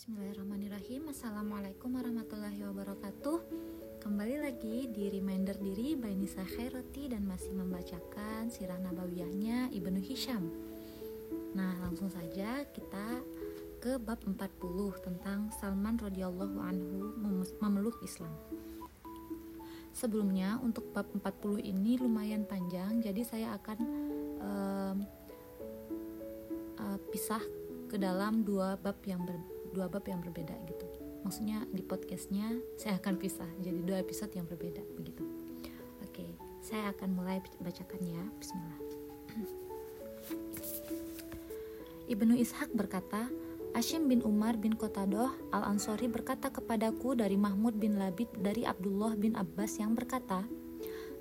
Bismillahirrahmanirrahim. Assalamualaikum warahmatullahi wabarakatuh. Kembali lagi di Reminder Diri by Nisa Khairoti Dan masih membacakan sirah nabawiyahnya Ibnu Hisham. Nah langsung saja kita ke bab 40 Tentang Salman radhiyallahu anhu memeluk Islam. Sebelumnya untuk bab 40 ini lumayan panjang Jadi saya akan um, uh, pisah ke dalam dua bab yang berbeda dua bab yang berbeda gitu. Maksudnya di podcastnya saya akan pisah jadi dua episode yang berbeda begitu. Oke saya akan mulai bacakan ya Bismillah. Ibnu Ishaq berkata Ashim bin Umar bin Qatadah Al-Ansori berkata kepadaku dari Mahmud bin Labid dari Abdullah bin Abbas yang berkata,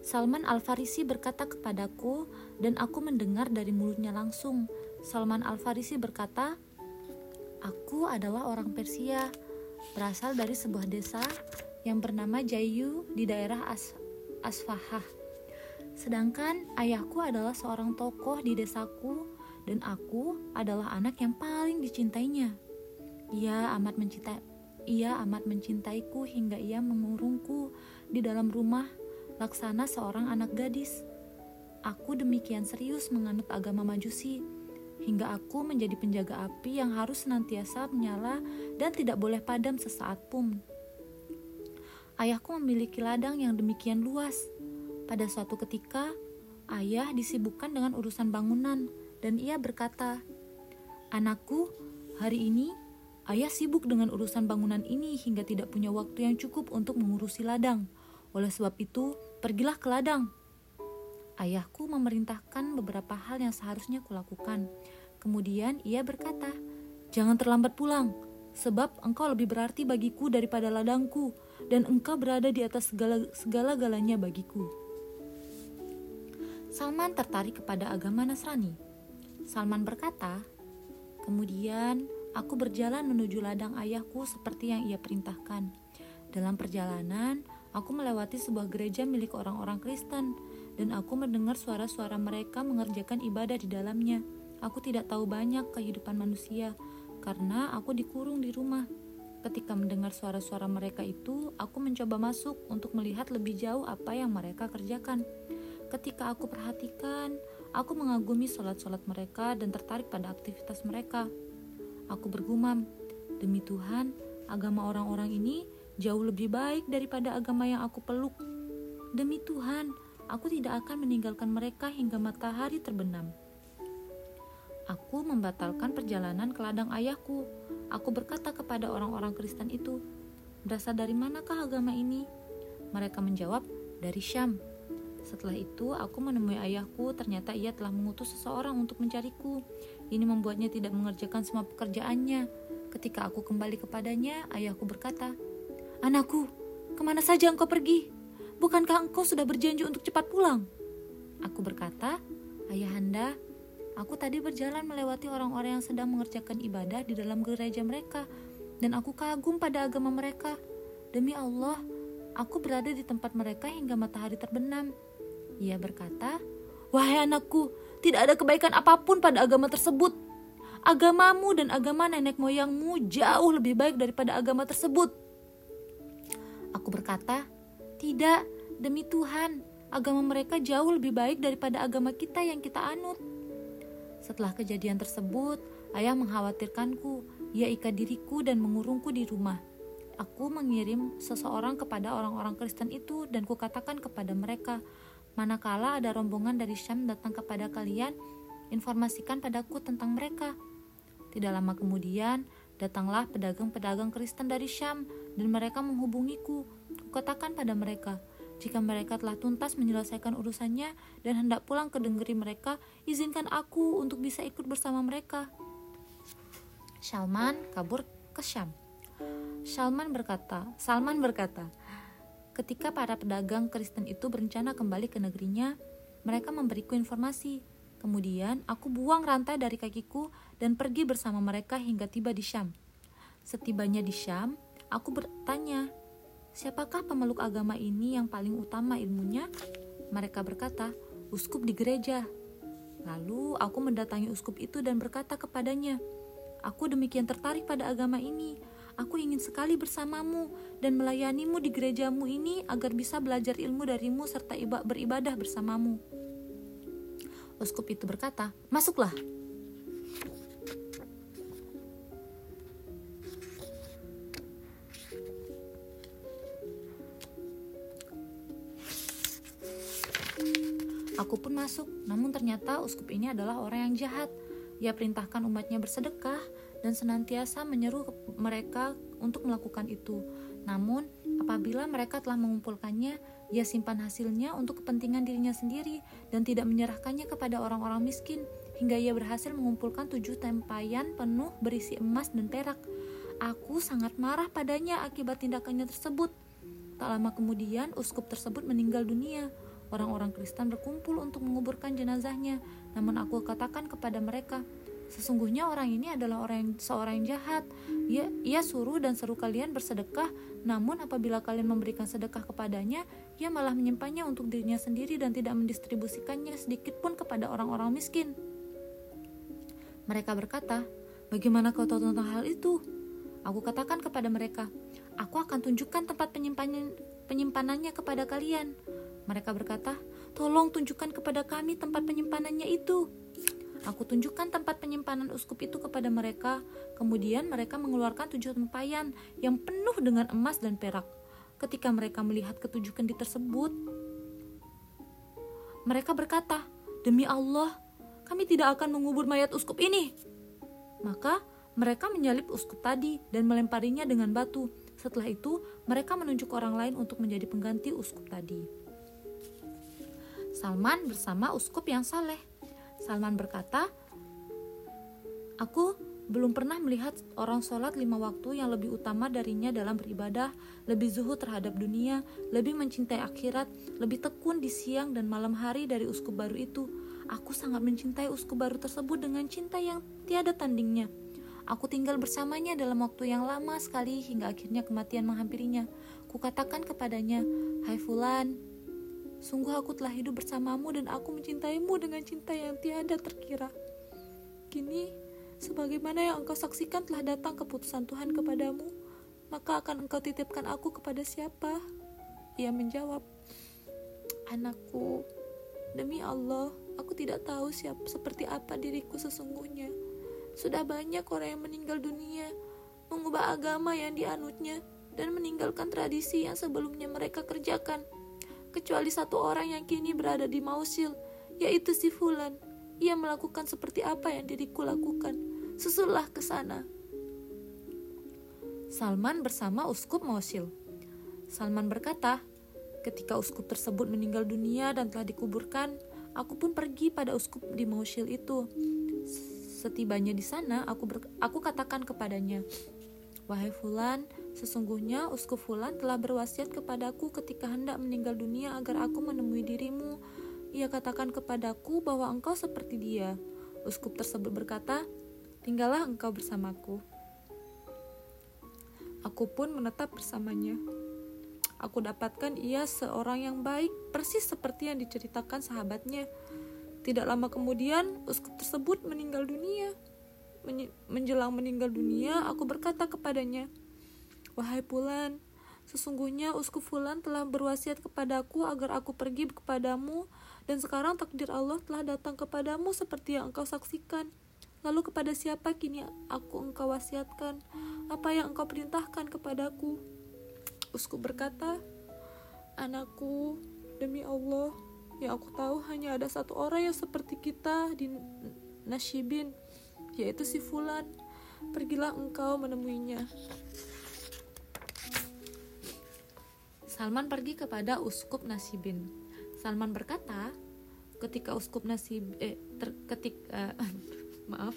Salman Al-Farisi berkata kepadaku dan aku mendengar dari mulutnya langsung. Salman Al-Farisi berkata, Aku adalah orang Persia, berasal dari sebuah desa yang bernama Jayu di daerah As Asfahah. Sedangkan ayahku adalah seorang tokoh di desaku dan aku adalah anak yang paling dicintainya. Ia amat mencintai ia amat mencintaiku hingga ia mengurungku di dalam rumah laksana seorang anak gadis. Aku demikian serius menganut agama Majusi hingga aku menjadi penjaga api yang harus senantiasa menyala dan tidak boleh padam sesaat pun. Ayahku memiliki ladang yang demikian luas. Pada suatu ketika, ayah disibukkan dengan urusan bangunan dan ia berkata, "Anakku, hari ini ayah sibuk dengan urusan bangunan ini hingga tidak punya waktu yang cukup untuk mengurusi ladang. Oleh sebab itu, pergilah ke ladang." Ayahku memerintahkan beberapa hal yang seharusnya kulakukan. Kemudian ia berkata, "Jangan terlambat pulang, sebab engkau lebih berarti bagiku daripada ladangku, dan engkau berada di atas segala segala-galanya bagiku." Salman tertarik kepada agama Nasrani. Salman berkata, "Kemudian aku berjalan menuju ladang ayahku seperti yang ia perintahkan. Dalam perjalanan, aku melewati sebuah gereja milik orang-orang Kristen." Dan aku mendengar suara-suara mereka mengerjakan ibadah di dalamnya. Aku tidak tahu banyak kehidupan manusia karena aku dikurung di rumah. Ketika mendengar suara-suara mereka itu, aku mencoba masuk untuk melihat lebih jauh apa yang mereka kerjakan. Ketika aku perhatikan, aku mengagumi sholat-sholat mereka dan tertarik pada aktivitas mereka. Aku bergumam, demi Tuhan, agama orang-orang ini jauh lebih baik daripada agama yang aku peluk. Demi Tuhan, Aku tidak akan meninggalkan mereka hingga matahari terbenam. Aku membatalkan perjalanan ke ladang ayahku. Aku berkata kepada orang-orang Kristen itu, "Berasal dari manakah agama ini?" Mereka menjawab, "Dari Syam." Setelah itu, aku menemui ayahku. Ternyata ia telah mengutus seseorang untuk mencariku. Ini membuatnya tidak mengerjakan semua pekerjaannya. Ketika aku kembali kepadanya, ayahku berkata, "Anakku, ke mana saja engkau pergi?" Bukankah engkau sudah berjanji untuk cepat pulang? Aku berkata, Ayahanda, aku tadi berjalan melewati orang-orang yang sedang mengerjakan ibadah di dalam gereja mereka, dan aku kagum pada agama mereka. Demi Allah, aku berada di tempat mereka hingga matahari terbenam. Ia berkata, Wahai anakku, tidak ada kebaikan apa pun pada agama tersebut. Agamamu dan agama nenek moyangmu jauh lebih baik daripada agama tersebut. Aku berkata, tidak, demi Tuhan, agama mereka jauh lebih baik daripada agama kita yang kita anut. Setelah kejadian tersebut, ayah mengkhawatirkanku. Ia ikat diriku dan mengurungku di rumah. Aku mengirim seseorang kepada orang-orang Kristen itu dan kukatakan kepada mereka, manakala ada rombongan dari Syam datang kepada kalian, informasikan padaku tentang mereka. Tidak lama kemudian, datanglah pedagang-pedagang Kristen dari Syam dan mereka menghubungiku Kukatakan pada mereka, jika mereka telah tuntas menyelesaikan urusannya dan hendak pulang ke negeri mereka, izinkan aku untuk bisa ikut bersama mereka. Salman kabur ke Syam. Salman berkata, Salman berkata, ketika para pedagang Kristen itu berencana kembali ke negerinya, mereka memberiku informasi. Kemudian aku buang rantai dari kakiku dan pergi bersama mereka hingga tiba di Syam. Setibanya di Syam, aku bertanya, Siapakah pemeluk agama ini yang paling utama ilmunya? Mereka berkata, uskup di gereja. Lalu aku mendatangi uskup itu dan berkata kepadanya, Aku demikian tertarik pada agama ini. Aku ingin sekali bersamamu dan melayanimu di gerejamu ini agar bisa belajar ilmu darimu serta beribadah bersamamu. Uskup itu berkata, "Masuklah." Aku pun masuk, namun ternyata uskup ini adalah orang yang jahat. Ia perintahkan umatnya bersedekah dan senantiasa menyeru mereka untuk melakukan itu. Namun, apabila mereka telah mengumpulkannya, ia simpan hasilnya untuk kepentingan dirinya sendiri dan tidak menyerahkannya kepada orang-orang miskin, hingga ia berhasil mengumpulkan tujuh tempayan penuh berisi emas dan perak. Aku sangat marah padanya akibat tindakannya tersebut. Tak lama kemudian, uskup tersebut meninggal dunia. Orang-orang Kristen berkumpul untuk menguburkan jenazahnya, namun aku katakan kepada mereka, sesungguhnya orang ini adalah orang yang, seorang yang jahat. Ia, ia suruh dan seru kalian bersedekah, namun apabila kalian memberikan sedekah kepadanya, ia malah menyimpannya untuk dirinya sendiri dan tidak mendistribusikannya sedikit pun kepada orang-orang miskin. Mereka berkata, "Bagaimana kau tahu tentang hal itu?" Aku katakan kepada mereka, "Aku akan tunjukkan tempat penyimpanan penyimpanannya kepada kalian." Mereka berkata, "Tolong tunjukkan kepada kami tempat penyimpanannya itu." Aku tunjukkan tempat penyimpanan uskup itu kepada mereka. Kemudian mereka mengeluarkan tujuh tempayan yang penuh dengan emas dan perak. Ketika mereka melihat ketujuh kendi tersebut, mereka berkata, "Demi Allah, kami tidak akan mengubur mayat uskup ini." Maka mereka menyalip uskup tadi dan melemparinya dengan batu. Setelah itu, mereka menunjuk orang lain untuk menjadi pengganti uskup tadi. Salman bersama uskup yang saleh. Salman berkata, Aku belum pernah melihat orang sholat lima waktu yang lebih utama darinya dalam beribadah, lebih zuhud terhadap dunia, lebih mencintai akhirat, lebih tekun di siang dan malam hari dari uskup baru itu. Aku sangat mencintai uskup baru tersebut dengan cinta yang tiada tandingnya. Aku tinggal bersamanya dalam waktu yang lama sekali hingga akhirnya kematian menghampirinya. Kukatakan kepadanya, Hai Fulan, Sungguh aku telah hidup bersamamu dan aku mencintaimu dengan cinta yang tiada terkira. Kini, sebagaimana yang engkau saksikan telah datang keputusan Tuhan kepadamu, maka akan engkau titipkan aku kepada siapa? Ia menjawab, Anakku, demi Allah, aku tidak tahu siapa seperti apa diriku sesungguhnya. Sudah banyak orang yang meninggal dunia, mengubah agama yang dianutnya, dan meninggalkan tradisi yang sebelumnya mereka kerjakan kecuali satu orang yang kini berada di Mausil, yaitu si Fulan. Ia melakukan seperti apa yang diriku lakukan. Susullah ke sana. Salman bersama uskup Mausil. Salman berkata, ketika uskup tersebut meninggal dunia dan telah dikuburkan, aku pun pergi pada uskup di Mausil itu. Setibanya di sana, aku aku katakan kepadanya, "Wahai Fulan, Sesungguhnya uskup Fulan telah berwasiat kepadaku ketika hendak meninggal dunia agar aku menemui dirimu. Ia katakan kepadaku bahwa engkau seperti dia. Uskup tersebut berkata, "Tinggallah engkau bersamaku." Aku pun menetap bersamanya. Aku dapatkan ia seorang yang baik, persis seperti yang diceritakan sahabatnya. Tidak lama kemudian, uskup tersebut meninggal dunia. Menjelang meninggal dunia, aku berkata kepadanya, Wahai Pulan, sesungguhnya uskup Fulan telah berwasiat kepadaku agar aku pergi kepadamu, dan sekarang takdir Allah telah datang kepadamu seperti yang engkau saksikan. Lalu kepada siapa kini aku engkau wasiatkan? Apa yang engkau perintahkan kepadaku? Uskup berkata, Anakku, demi Allah, yang aku tahu hanya ada satu orang yang seperti kita di Nasyibin, yaitu si Fulan. Pergilah engkau menemuinya. Salman pergi kepada uskup Nasibin. Salman berkata, ketika uskup Nasib eh ter, ketik uh, maaf,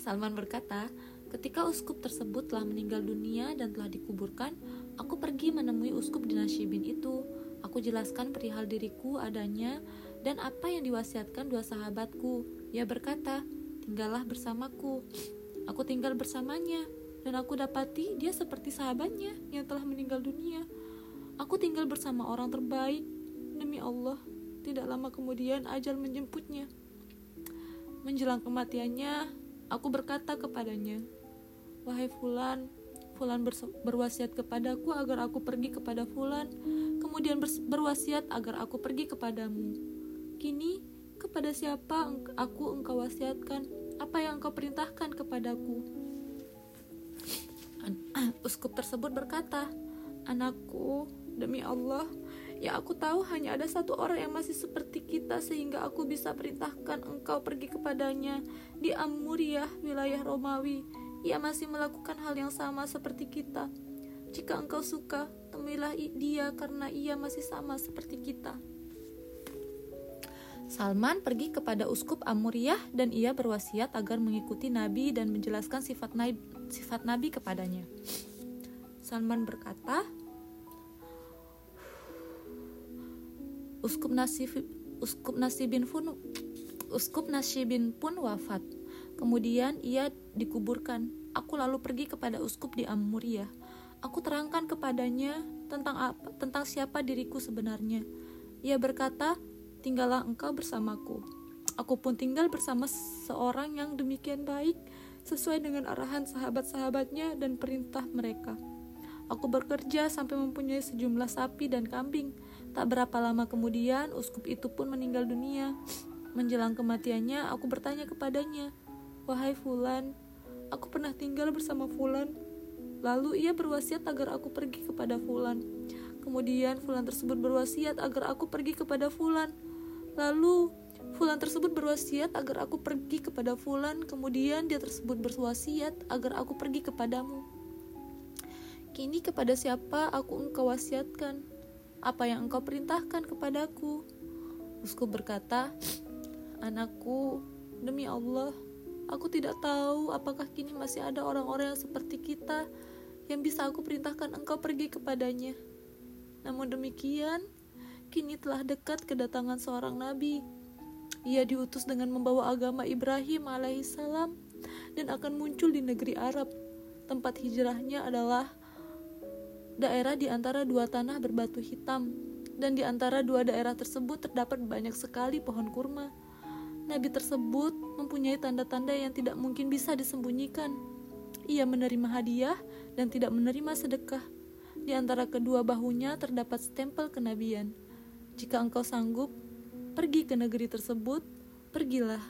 Salman berkata, ketika uskup tersebut telah meninggal dunia dan telah dikuburkan, aku pergi menemui uskup di Nasibin itu. Aku jelaskan perihal diriku adanya dan apa yang diwasiatkan dua sahabatku. Ia berkata, tinggallah bersamaku. Aku tinggal bersamanya dan aku dapati dia seperti sahabatnya yang telah meninggal dunia. Aku tinggal bersama orang terbaik. Demi Allah, tidak lama kemudian ajal menjemputnya. Menjelang kematiannya, Aku berkata kepadanya, "Wahai Fulan, Fulan berwasiat kepadaku agar aku pergi kepada Fulan, kemudian berwasiat agar aku pergi kepadamu. Kini, kepada siapa aku engkau wasiatkan? Apa yang engkau perintahkan kepadaku?" Uskup tersebut berkata, "Anakku, demi Allah, Ya aku tahu hanya ada satu orang yang masih seperti kita sehingga aku bisa perintahkan engkau pergi kepadanya di Amuriah, wilayah Romawi. Ia masih melakukan hal yang sama seperti kita. Jika engkau suka, temuilah dia karena ia masih sama seperti kita. Salman pergi kepada uskup Amuriah dan ia berwasiat agar mengikuti Nabi dan menjelaskan sifat Nabi, sifat Nabi kepadanya. Salman berkata, Uskup Nasib Uskup Nasibin pun Uskup Nasibin pun wafat. Kemudian ia dikuburkan. Aku lalu pergi kepada uskup di Amuria. Aku terangkan kepadanya tentang apa, tentang siapa diriku sebenarnya. Ia berkata, "Tinggallah engkau bersamaku." Aku pun tinggal bersama seorang yang demikian baik sesuai dengan arahan sahabat-sahabatnya dan perintah mereka. Aku bekerja sampai mempunyai sejumlah sapi dan kambing. Tak berapa lama kemudian, uskup itu pun meninggal dunia. Menjelang kematiannya, aku bertanya kepadanya, "Wahai Fulan, aku pernah tinggal bersama Fulan." Lalu ia berwasiat agar aku pergi kepada Fulan. Kemudian Fulan tersebut berwasiat agar aku pergi kepada Fulan. Lalu Fulan tersebut berwasiat agar aku pergi kepada Fulan. Kemudian dia tersebut berwasiat agar aku pergi kepadamu. Kini kepada siapa aku engkau wasiatkan? apa yang engkau perintahkan kepadaku. Uskup berkata, Anakku, demi Allah, aku tidak tahu apakah kini masih ada orang-orang yang seperti kita yang bisa aku perintahkan engkau pergi kepadanya. Namun demikian, kini telah dekat kedatangan seorang nabi. Ia diutus dengan membawa agama Ibrahim alaihissalam dan akan muncul di negeri Arab. Tempat hijrahnya adalah daerah di antara dua tanah berbatu hitam, dan di antara dua daerah tersebut terdapat banyak sekali pohon kurma. Nabi tersebut mempunyai tanda-tanda yang tidak mungkin bisa disembunyikan. Ia menerima hadiah dan tidak menerima sedekah. Di antara kedua bahunya terdapat stempel kenabian. Jika engkau sanggup, pergi ke negeri tersebut, pergilah.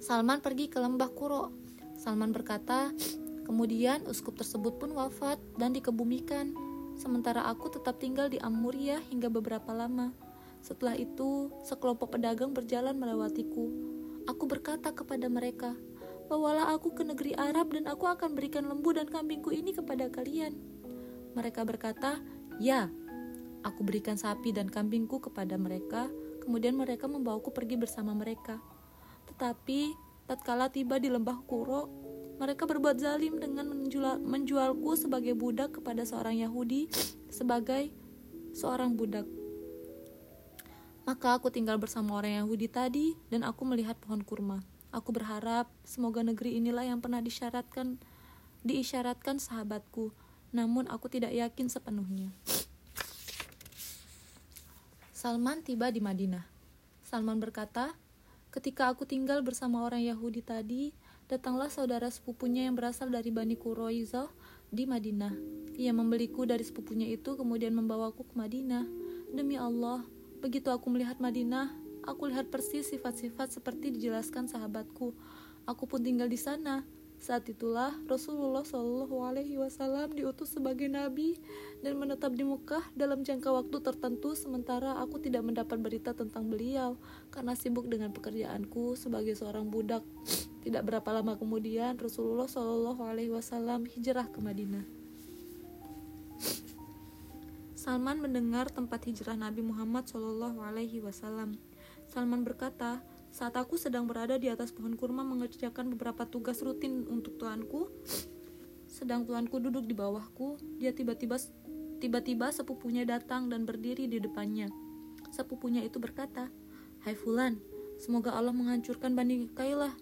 Salman pergi ke lembah Kuro. Salman berkata, Kemudian uskup tersebut pun wafat dan dikebumikan, sementara aku tetap tinggal di Amuria hingga beberapa lama. Setelah itu, sekelompok pedagang berjalan melewatiku. Aku berkata kepada mereka, "Bawalah aku ke negeri Arab dan aku akan berikan lembu dan kambingku ini kepada kalian." Mereka berkata, "Ya." Aku berikan sapi dan kambingku kepada mereka, kemudian mereka membawaku pergi bersama mereka. Tetapi tatkala tiba di lembah Kuro, mereka berbuat zalim dengan menjual, menjualku sebagai budak kepada seorang Yahudi sebagai seorang budak. Maka aku tinggal bersama orang Yahudi tadi dan aku melihat pohon kurma. Aku berharap semoga negeri inilah yang pernah disyaratkan diisyaratkan sahabatku, namun aku tidak yakin sepenuhnya. Salman tiba di Madinah. Salman berkata, "Ketika aku tinggal bersama orang Yahudi tadi, datanglah saudara sepupunya yang berasal dari Bani Quraizah di Madinah. Ia membeliku dari sepupunya itu kemudian membawaku ke Madinah. Demi Allah, begitu aku melihat Madinah, aku lihat persis sifat-sifat seperti dijelaskan sahabatku. Aku pun tinggal di sana. Saat itulah Rasulullah Shallallahu Alaihi Wasallam diutus sebagai nabi dan menetap di Mekah dalam jangka waktu tertentu sementara aku tidak mendapat berita tentang beliau karena sibuk dengan pekerjaanku sebagai seorang budak. Tidak berapa lama kemudian Rasulullah Shallallahu Alaihi Wasallam hijrah ke Madinah. Salman mendengar tempat hijrah Nabi Muhammad Shallallahu Alaihi Wasallam. Salman berkata, saat aku sedang berada di atas pohon kurma mengerjakan beberapa tugas rutin untuk tuanku, sedang tuanku duduk di bawahku, dia tiba-tiba tiba-tiba sepupunya datang dan berdiri di depannya. Sepupunya itu berkata, "Hai Fulan, semoga Allah menghancurkan Bani Kailah.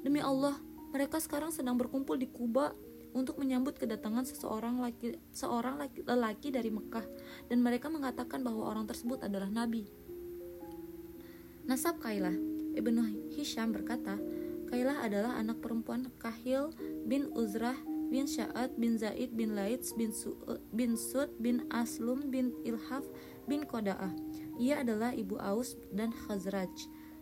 Demi Allah, mereka sekarang sedang berkumpul di Kuba untuk menyambut kedatangan seseorang laki, seorang laki, lelaki dari Mekah dan mereka mengatakan bahwa orang tersebut adalah nabi." Nasab Kailah Ibnu Hisham berkata, Kailah adalah anak perempuan Kahil bin Uzrah bin Sya'ad bin Zaid bin Laits bin, Su bin Sud bin Aslum bin Ilhaf bin Koda'ah. Ia adalah ibu Aus dan Khazraj.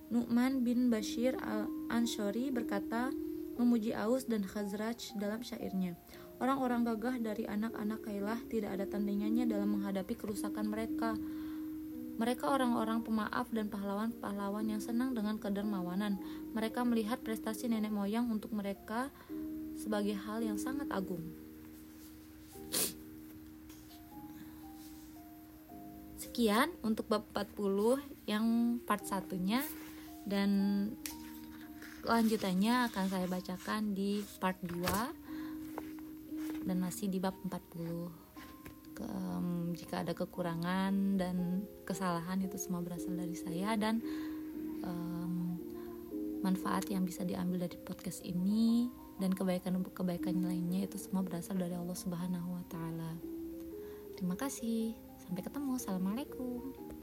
Nu'man bin Bashir al-Anshori berkata, memuji Aus dan Khazraj dalam syairnya. Orang-orang gagah dari anak-anak Kailah tidak ada tandingannya dalam menghadapi kerusakan mereka. Mereka orang-orang pemaaf dan pahlawan-pahlawan yang senang dengan kedermawanan. Mereka melihat prestasi nenek moyang untuk mereka sebagai hal yang sangat agung. Sekian untuk bab 40 yang part satunya dan lanjutannya akan saya bacakan di part 2 dan masih di bab 40 um, jika ada kekurangan dan kesalahan itu semua berasal dari saya dan um, manfaat yang bisa diambil dari podcast ini dan kebaikan kebaikan lainnya itu semua berasal dari Allah Subhanahu wa taala. Terima kasih. Sampai ketemu. Assalamualaikum.